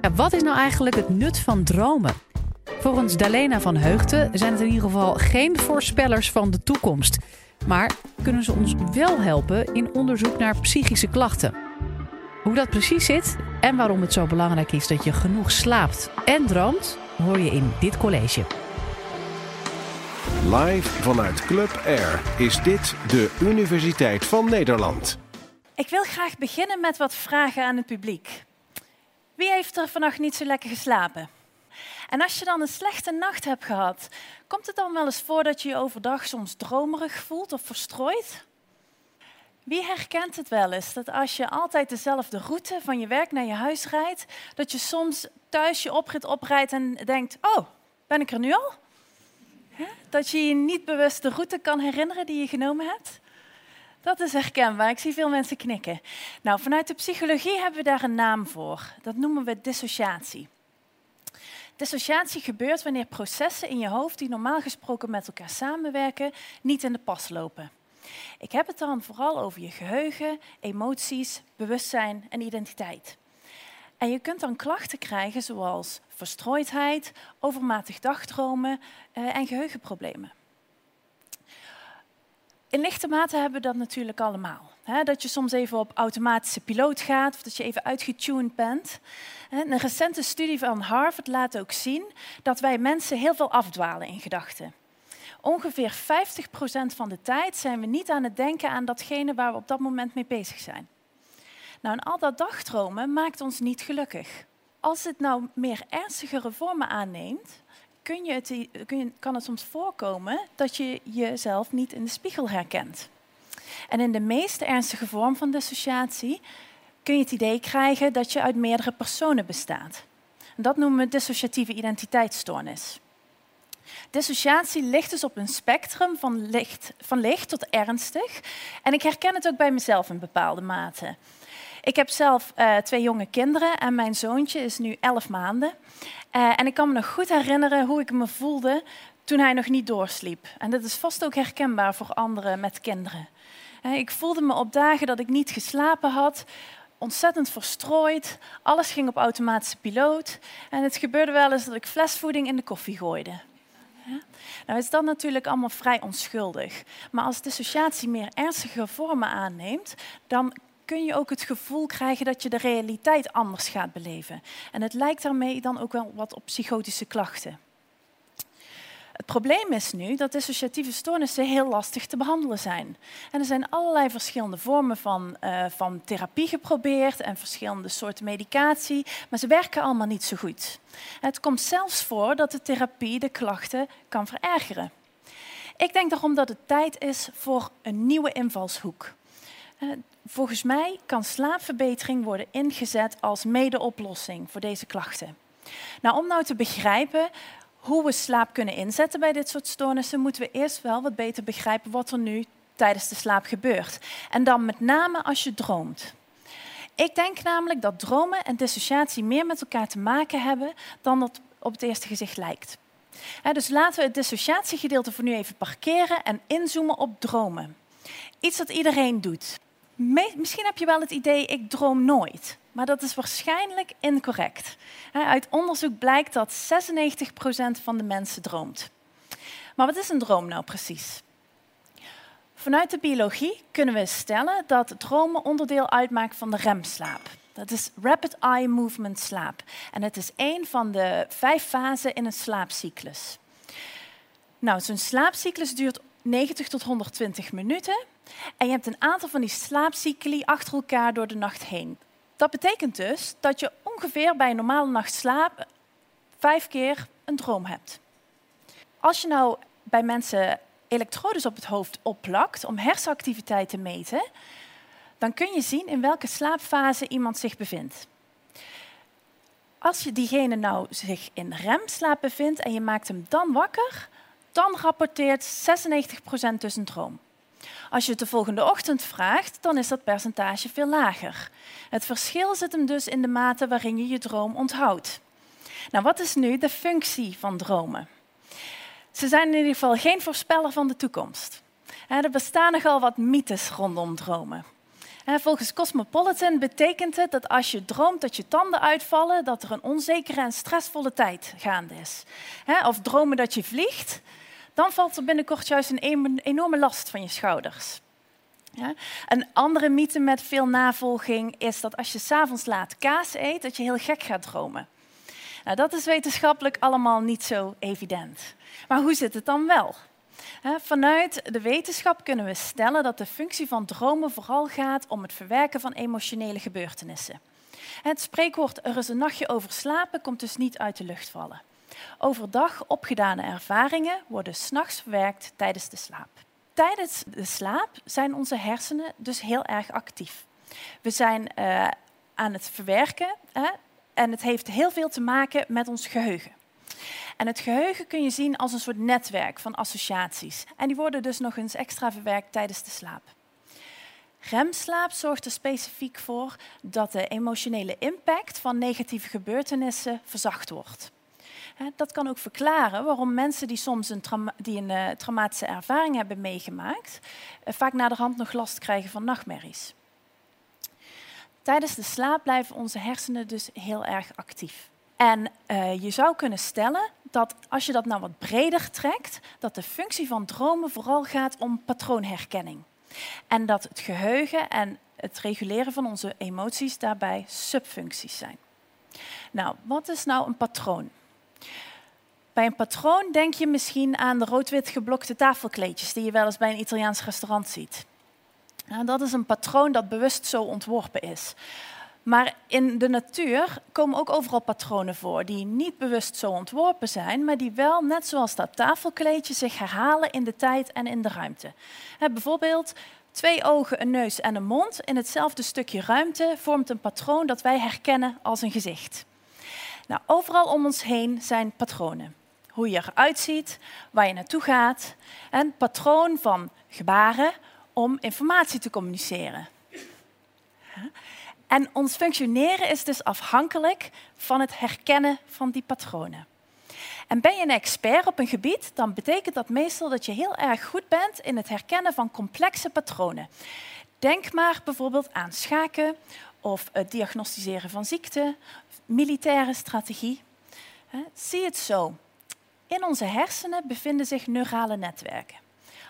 Ja, wat is nou eigenlijk het nut van dromen? Volgens Dalena van Heugten zijn het in ieder geval geen voorspellers van de toekomst. Maar kunnen ze ons wel helpen in onderzoek naar psychische klachten. Hoe dat precies zit en waarom het zo belangrijk is dat je genoeg slaapt en droomt, hoor je in dit college. Live vanuit Club Air is dit de Universiteit van Nederland. Ik wil graag beginnen met wat vragen aan het publiek. Wie heeft er vannacht niet zo lekker geslapen? En als je dan een slechte nacht hebt gehad, komt het dan wel eens voor dat je je overdag soms dromerig voelt of verstrooid? Wie herkent het wel eens dat als je altijd dezelfde route van je werk naar je huis rijdt, dat je soms thuis je oprit oprijdt en denkt: Oh, ben ik er nu al? Dat je je niet bewust de route kan herinneren die je genomen hebt? Dat is herkenbaar. Ik zie veel mensen knikken. Nou, vanuit de psychologie hebben we daar een naam voor. Dat noemen we dissociatie. Dissociatie gebeurt wanneer processen in je hoofd die normaal gesproken met elkaar samenwerken, niet in de pas lopen. Ik heb het dan vooral over je geheugen, emoties, bewustzijn en identiteit. En je kunt dan klachten krijgen zoals verstrooidheid, overmatig dagdromen uh, en geheugenproblemen. In lichte mate hebben we dat natuurlijk allemaal. dat je soms even op automatische piloot gaat of dat je even uitgetuned bent. een recente studie van Harvard laat ook zien dat wij mensen heel veel afdwalen in gedachten. Ongeveer 50% van de tijd zijn we niet aan het denken aan datgene waar we op dat moment mee bezig zijn. Nou, en al dat dagdromen maakt ons niet gelukkig. Als het nou meer ernstigere vormen aanneemt, kun je het, kun je, kan het soms voorkomen dat je jezelf niet in de spiegel herkent. En in de meest ernstige vorm van dissociatie kun je het idee krijgen dat je uit meerdere personen bestaat. Dat noemen we dissociatieve identiteitsstoornis. Dissociatie ligt dus op een spectrum van licht, van licht tot ernstig. En ik herken het ook bij mezelf in bepaalde mate. Ik heb zelf uh, twee jonge kinderen en mijn zoontje is nu elf maanden. Uh, en ik kan me nog goed herinneren hoe ik me voelde toen hij nog niet doorsliep. En dat is vast ook herkenbaar voor anderen met kinderen. Uh, ik voelde me op dagen dat ik niet geslapen had, ontzettend verstrooid. Alles ging op automatische piloot. En het gebeurde wel eens dat ik flesvoeding in de koffie gooide. Nou is dat natuurlijk allemaal vrij onschuldig. Maar als dissociatie meer ernstige vormen aanneemt, dan kun je ook het gevoel krijgen dat je de realiteit anders gaat beleven. En het lijkt daarmee dan ook wel wat op psychotische klachten. Het probleem is nu dat dissociatieve stoornissen heel lastig te behandelen zijn. En er zijn allerlei verschillende vormen van, uh, van therapie geprobeerd en verschillende soorten medicatie, maar ze werken allemaal niet zo goed. Het komt zelfs voor dat de therapie de klachten kan verergeren. Ik denk daarom dat het tijd is voor een nieuwe invalshoek. Uh, volgens mij kan slaapverbetering worden ingezet als medeoplossing voor deze klachten. Nou, om nou te begrijpen hoe we slaap kunnen inzetten bij dit soort stoornissen, moeten we eerst wel wat beter begrijpen wat er nu tijdens de slaap gebeurt. En dan met name als je droomt. Ik denk namelijk dat dromen en dissociatie meer met elkaar te maken hebben dan dat op het eerste gezicht lijkt. dus laten we het dissociatiegedeelte voor nu even parkeren en inzoomen op dromen. Iets dat iedereen doet misschien heb je wel het idee, ik droom nooit. Maar dat is waarschijnlijk incorrect. Uit onderzoek blijkt dat 96% van de mensen droomt. Maar wat is een droom nou precies? Vanuit de biologie kunnen we stellen dat dromen onderdeel uitmaakt van de remslaap. Dat is rapid eye movement slaap. En het is een van de vijf fasen in een slaapcyclus. Nou, zo'n slaapcyclus duurt 90 tot 120 minuten. En je hebt een aantal van die slaapcycli achter elkaar door de nacht heen. Dat betekent dus dat je ongeveer bij een normale nacht slaap vijf keer een droom hebt. Als je nou bij mensen elektrodes op het hoofd opplakt om hersenactiviteit te meten, dan kun je zien in welke slaapfase iemand zich bevindt. Als je diegene nou zich in remslaap bevindt en je maakt hem dan wakker, dan rapporteert 96% dus een droom. Als je het de volgende ochtend vraagt, dan is dat percentage veel lager. Het verschil zit hem dus in de mate waarin je je droom onthoudt. Nou, wat is nu de functie van dromen? Ze zijn in ieder geval geen voorspeller van de toekomst. Er bestaan nogal wat mythes rondom dromen. Volgens Cosmopolitan betekent het dat als je droomt dat je tanden uitvallen, dat er een onzekere en stressvolle tijd gaande is. Of dromen dat je vliegt, dan valt er binnenkort juist een enorme last van je schouders. Een andere mythe met veel navolging is dat als je s'avonds laat kaas eet, dat je heel gek gaat dromen. Nou, dat is wetenschappelijk allemaal niet zo evident. Maar hoe zit het dan wel? Vanuit de wetenschap kunnen we stellen dat de functie van dromen vooral gaat om het verwerken van emotionele gebeurtenissen. Het spreekwoord er is een nachtje over slapen komt dus niet uit de lucht vallen. Overdag opgedane ervaringen worden s'nachts verwerkt tijdens de slaap. Tijdens de slaap zijn onze hersenen dus heel erg actief. We zijn uh, aan het verwerken hè, en het heeft heel veel te maken met ons geheugen. En het geheugen kun je zien als een soort netwerk van associaties. En die worden dus nog eens extra verwerkt tijdens de slaap. Remslaap zorgt er specifiek voor dat de emotionele impact van negatieve gebeurtenissen verzacht wordt. Dat kan ook verklaren waarom mensen die soms een, die een uh, traumatische ervaring hebben meegemaakt, uh, vaak naderhand nog last krijgen van nachtmerries. Tijdens de slaap blijven onze hersenen dus heel erg actief. En uh, je zou kunnen stellen dat als je dat nou wat breder trekt, dat de functie van dromen vooral gaat om patroonherkenning. En dat het geheugen en het reguleren van onze emoties daarbij subfuncties zijn. Nou, wat is nou een patroon? Bij een patroon denk je misschien aan de rood-wit geblokte tafelkleedjes die je wel eens bij een Italiaans restaurant ziet. Nou, dat is een patroon dat bewust zo ontworpen is. Maar in de natuur komen ook overal patronen voor die niet bewust zo ontworpen zijn, maar die wel, net zoals dat tafelkleedje, zich herhalen in de tijd en in de ruimte. bijvoorbeeld twee ogen, een neus en een mond in hetzelfde stukje ruimte vormt een patroon dat wij herkennen als een gezicht. Nou, overal om ons heen zijn patronen. Hoe je eruit ziet, waar je naartoe gaat. Een patroon van gebaren om informatie te communiceren. En ons functioneren is dus afhankelijk van het herkennen van die patronen. En ben je een expert op een gebied, dan betekent dat meestal dat je heel erg goed bent in het herkennen van complexe patronen. Denk maar bijvoorbeeld aan schaken of het diagnosticeren van ziekte, militaire strategie. Zie het zo. In onze hersenen bevinden zich neurale netwerken.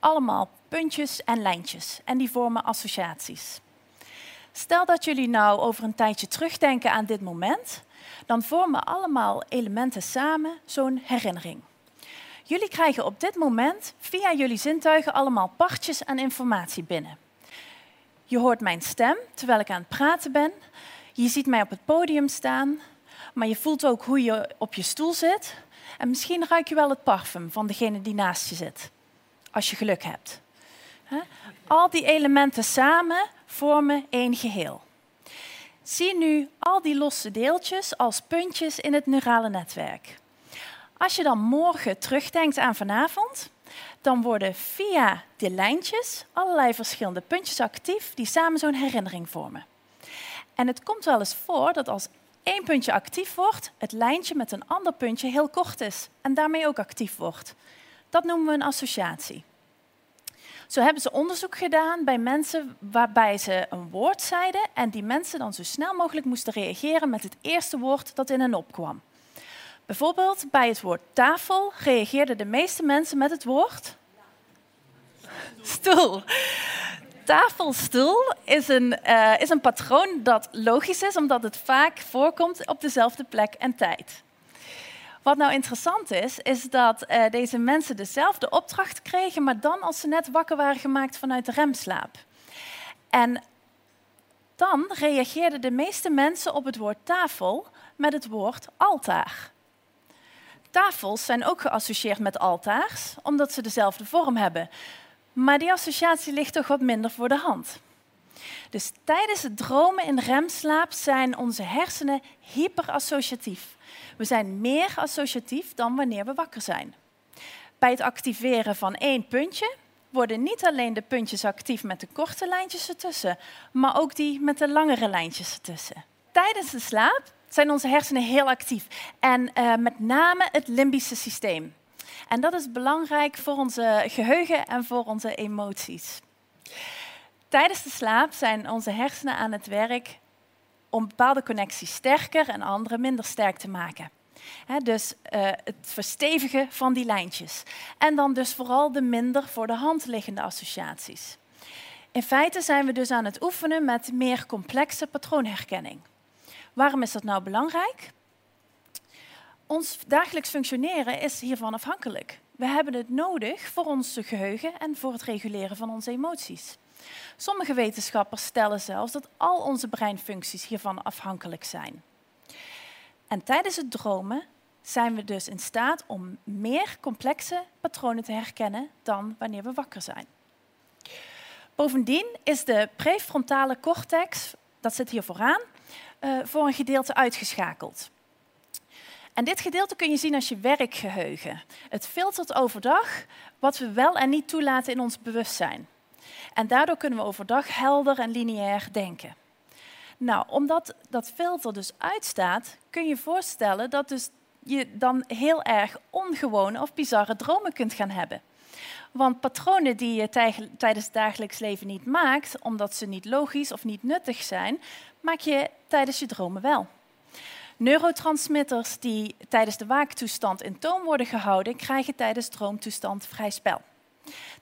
Allemaal puntjes en lijntjes en die vormen associaties. Stel dat jullie nou over een tijdje terugdenken aan dit moment, dan vormen allemaal elementen samen zo'n herinnering. Jullie krijgen op dit moment via jullie zintuigen allemaal partjes aan informatie binnen. Je hoort mijn stem terwijl ik aan het praten ben. Je ziet mij op het podium staan, maar je voelt ook hoe je op je stoel zit. En misschien ruik je wel het parfum van degene die naast je zit, als je geluk hebt. Al die elementen samen vormen één geheel. Zie nu al die losse deeltjes als puntjes in het neurale netwerk. Als je dan morgen terugdenkt aan vanavond, dan worden via die lijntjes allerlei verschillende puntjes actief die samen zo'n herinnering vormen. En het komt wel eens voor dat als één puntje actief wordt, het lijntje met een ander puntje heel kort is en daarmee ook actief wordt. Dat noemen we een associatie. Zo hebben ze onderzoek gedaan bij mensen waarbij ze een woord zeiden en die mensen dan zo snel mogelijk moesten reageren met het eerste woord dat in hen opkwam. Bijvoorbeeld bij het woord tafel reageerden de meeste mensen met het woord stoel. Tafelstoel is een, uh, is een patroon dat logisch is, omdat het vaak voorkomt op dezelfde plek en tijd. Wat nou interessant is, is dat uh, deze mensen dezelfde opdracht kregen, maar dan als ze net wakker waren gemaakt vanuit de remslaap. En dan reageerden de meeste mensen op het woord tafel met het woord altaar. Tafels zijn ook geassocieerd met altaars, omdat ze dezelfde vorm hebben. Maar die associatie ligt toch wat minder voor de hand. Dus tijdens het dromen in remslaap zijn onze hersenen hyperassociatief. We zijn meer associatief dan wanneer we wakker zijn. Bij het activeren van één puntje worden niet alleen de puntjes actief met de korte lijntjes ertussen, maar ook die met de langere lijntjes ertussen. Tijdens de slaap zijn onze hersenen heel actief en uh, met name het limbische systeem. En dat is belangrijk voor onze geheugen en voor onze emoties. Tijdens de slaap zijn onze hersenen aan het werk om bepaalde connecties sterker en andere minder sterk te maken. dus uh, het verstevigen van die lijntjes. En dan dus vooral de minder voor de hand liggende associaties. In feite zijn we dus aan het oefenen met meer complexe patroonherkenning. Waarom is dat nou belangrijk? Ons dagelijks functioneren is hiervan afhankelijk. We hebben het nodig voor ons geheugen en voor het reguleren van onze emoties. Sommige wetenschappers stellen zelfs dat al onze breinfuncties hiervan afhankelijk zijn. En tijdens het dromen zijn we dus in staat om meer complexe patronen te herkennen dan wanneer we wakker zijn. Bovendien is de prefrontale cortex, dat zit hier vooraan, uh, voor een gedeelte uitgeschakeld. En dit gedeelte kun je zien als je werkgeheugen. Het filtert overdag wat we wel en niet toelaten in ons bewustzijn. En daardoor kunnen we overdag helder en lineair denken. Nou, omdat dat filter dus uitstaat, kun je voorstellen dat dus je dan heel erg ongewone of bizarre dromen kunt gaan hebben. Want patronen die je tijdens het dagelijks leven niet maakt, omdat ze niet logisch of niet nuttig zijn, maak je tijdens je dromen wel. Neurotransmitters die tijdens de waaktoestand in toom worden gehouden, krijgen tijdens droomtoestand vrij spel.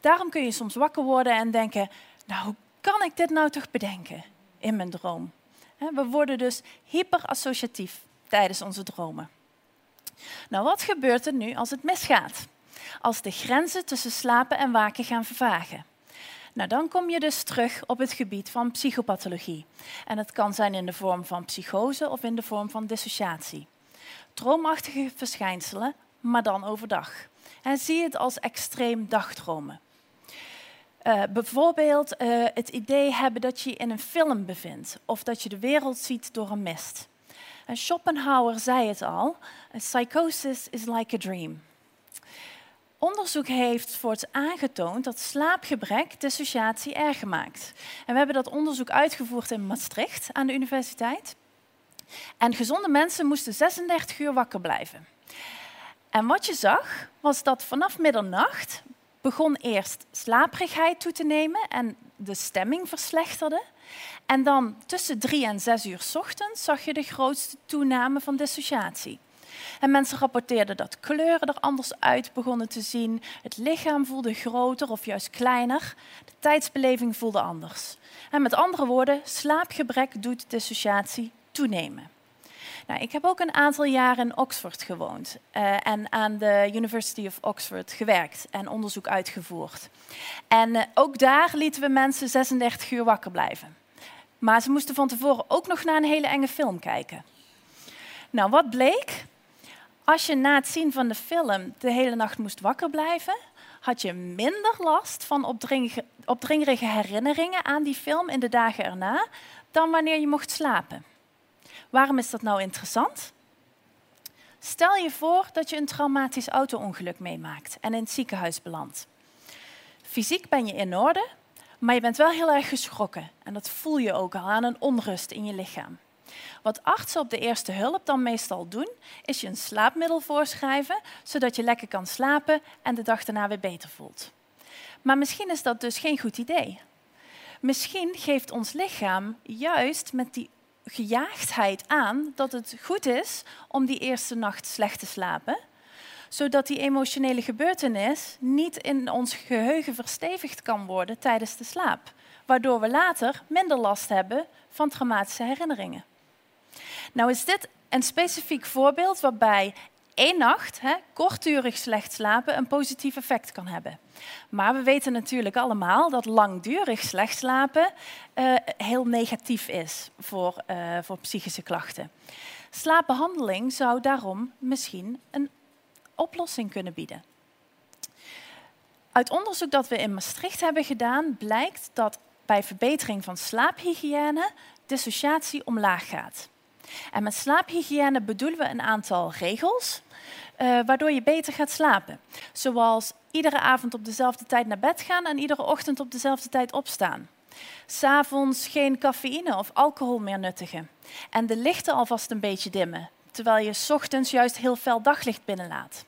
Daarom kun je soms wakker worden en denken, nou hoe kan ik dit nou toch bedenken in mijn droom? We worden dus hyperassociatief tijdens onze dromen. Nou, wat gebeurt er nu als het misgaat? Als de grenzen tussen slapen en waken gaan vervagen? Nou, dan kom je dus terug op het gebied van psychopathologie. En het kan zijn in de vorm van psychose of in de vorm van dissociatie. Droomachtige verschijnselen, maar dan overdag. En zie het als extreem dagdromen. Uh, bijvoorbeeld uh, het idee hebben dat je je in een film bevindt of dat je de wereld ziet door een mist. En Schopenhauer zei het al: psychosis is like a dream. Onderzoek heeft voorts aangetoond dat slaapgebrek dissociatie erger maakt. En we hebben dat onderzoek uitgevoerd in Maastricht aan de universiteit. En gezonde mensen moesten 36 uur wakker blijven. En wat je zag, was dat vanaf middernacht begon eerst slaperigheid toe te nemen en de stemming verslechterde. En dan tussen drie en zes uur ochtends zag je de grootste toename van dissociatie. En mensen rapporteerden dat kleuren er anders uit begonnen te zien, het lichaam voelde groter of juist kleiner, de tijdsbeleving voelde anders. En met andere woorden, slaapgebrek doet dissociatie toenemen. Nou, ik heb ook een aantal jaren in Oxford gewoond uh, en aan de University of Oxford gewerkt en onderzoek uitgevoerd. En uh, ook daar lieten we mensen 36 uur wakker blijven. Maar ze moesten van tevoren ook nog naar een hele enge film kijken. Nou, wat bleek? Als je na het zien van de film de hele nacht moest wakker blijven, had je minder last van opdringerige, opdringerige herinneringen aan die film in de dagen erna dan wanneer je mocht slapen. Waarom is dat nou interessant? Stel je voor dat je een traumatisch auto-ongeluk meemaakt en in het ziekenhuis belandt. Fysiek ben je in orde, maar je bent wel heel erg geschrokken en dat voel je ook al aan een onrust in je lichaam. Wat artsen op de eerste hulp dan meestal doen, is je een slaapmiddel voorschrijven, zodat je lekker kan slapen en de dag daarna weer beter voelt. Maar misschien is dat dus geen goed idee. Misschien geeft ons lichaam juist met die gejaagdheid aan dat het goed is om die eerste nacht slecht te slapen, zodat die emotionele gebeurtenis niet in ons geheugen verstevigd kan worden tijdens de slaap, waardoor we later minder last hebben van traumatische herinneringen. Nou is dit een specifiek voorbeeld waarbij één nacht, hè, kortdurig slecht slapen, een positief effect kan hebben. Maar we weten natuurlijk allemaal dat langdurig slecht slapen uh, heel negatief is voor, uh, voor psychische klachten. Slaapbehandeling zou daarom misschien een oplossing kunnen bieden. Uit onderzoek dat we in Maastricht hebben gedaan, blijkt dat bij verbetering van slaaphygiëne dissociatie omlaag gaat. En met slaaphygiëne bedoelen we een aantal regels, uh, waardoor je beter gaat slapen. Zoals iedere avond op dezelfde tijd naar bed gaan en iedere ochtend op dezelfde tijd opstaan. S'avonds geen cafeïne of alcohol meer nuttigen. En de lichten alvast een beetje dimmen, terwijl je s ochtends juist heel fel daglicht binnenlaat.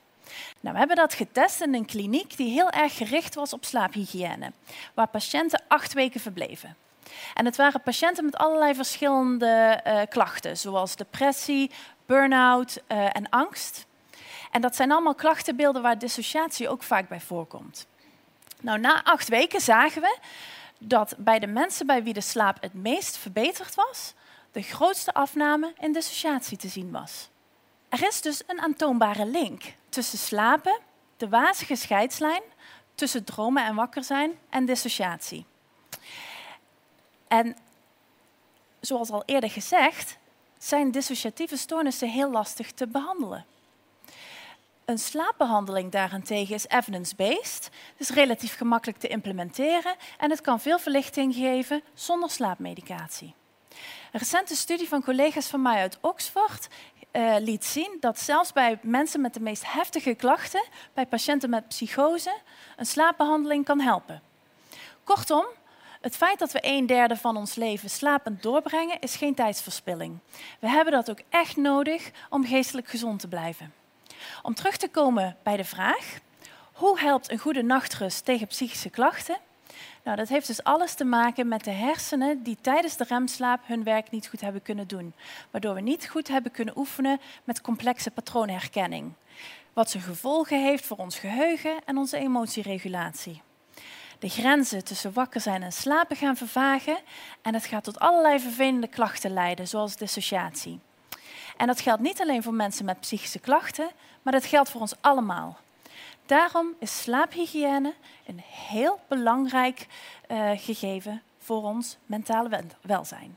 Nou, we hebben dat getest in een kliniek die heel erg gericht was op slaaphygiëne, waar patiënten acht weken verbleven. En het waren patiënten met allerlei verschillende uh, klachten, zoals depressie, burn-out uh, en angst. En dat zijn allemaal klachtenbeelden waar dissociatie ook vaak bij voorkomt. Nou, na acht weken zagen we dat bij de mensen bij wie de slaap het meest verbeterd was, de grootste afname in dissociatie te zien was. Er is dus een aantoonbare link tussen slapen, de wazige scheidslijn tussen dromen en wakker zijn en dissociatie. En zoals al eerder gezegd, zijn dissociatieve stoornissen heel lastig te behandelen. Een slaapbehandeling daarentegen is evidence-based, dus relatief gemakkelijk te implementeren en het kan veel verlichting geven zonder slaapmedicatie. Een recente studie van collega's van mij uit Oxford uh, liet zien dat zelfs bij mensen met de meest heftige klachten, bij patiënten met psychose, een slaapbehandeling kan helpen. Kortom, het feit dat we een derde van ons leven slapend doorbrengen, is geen tijdsverspilling. We hebben dat ook echt nodig om geestelijk gezond te blijven. Om terug te komen bij de vraag, hoe helpt een goede nachtrust tegen psychische klachten? Nou, dat heeft dus alles te maken met de hersenen die tijdens de remslaap hun werk niet goed hebben kunnen doen. Waardoor we niet goed hebben kunnen oefenen met complexe patroonherkenning. Wat zijn gevolgen heeft voor ons geheugen en onze emotieregulatie. De grenzen tussen wakker zijn en slapen gaan vervagen en het gaat tot allerlei vervelende klachten leiden, zoals dissociatie. En dat geldt niet alleen voor mensen met psychische klachten, maar dat geldt voor ons allemaal. Daarom is slaaphygiëne een heel belangrijk uh, gegeven voor ons mentale welzijn.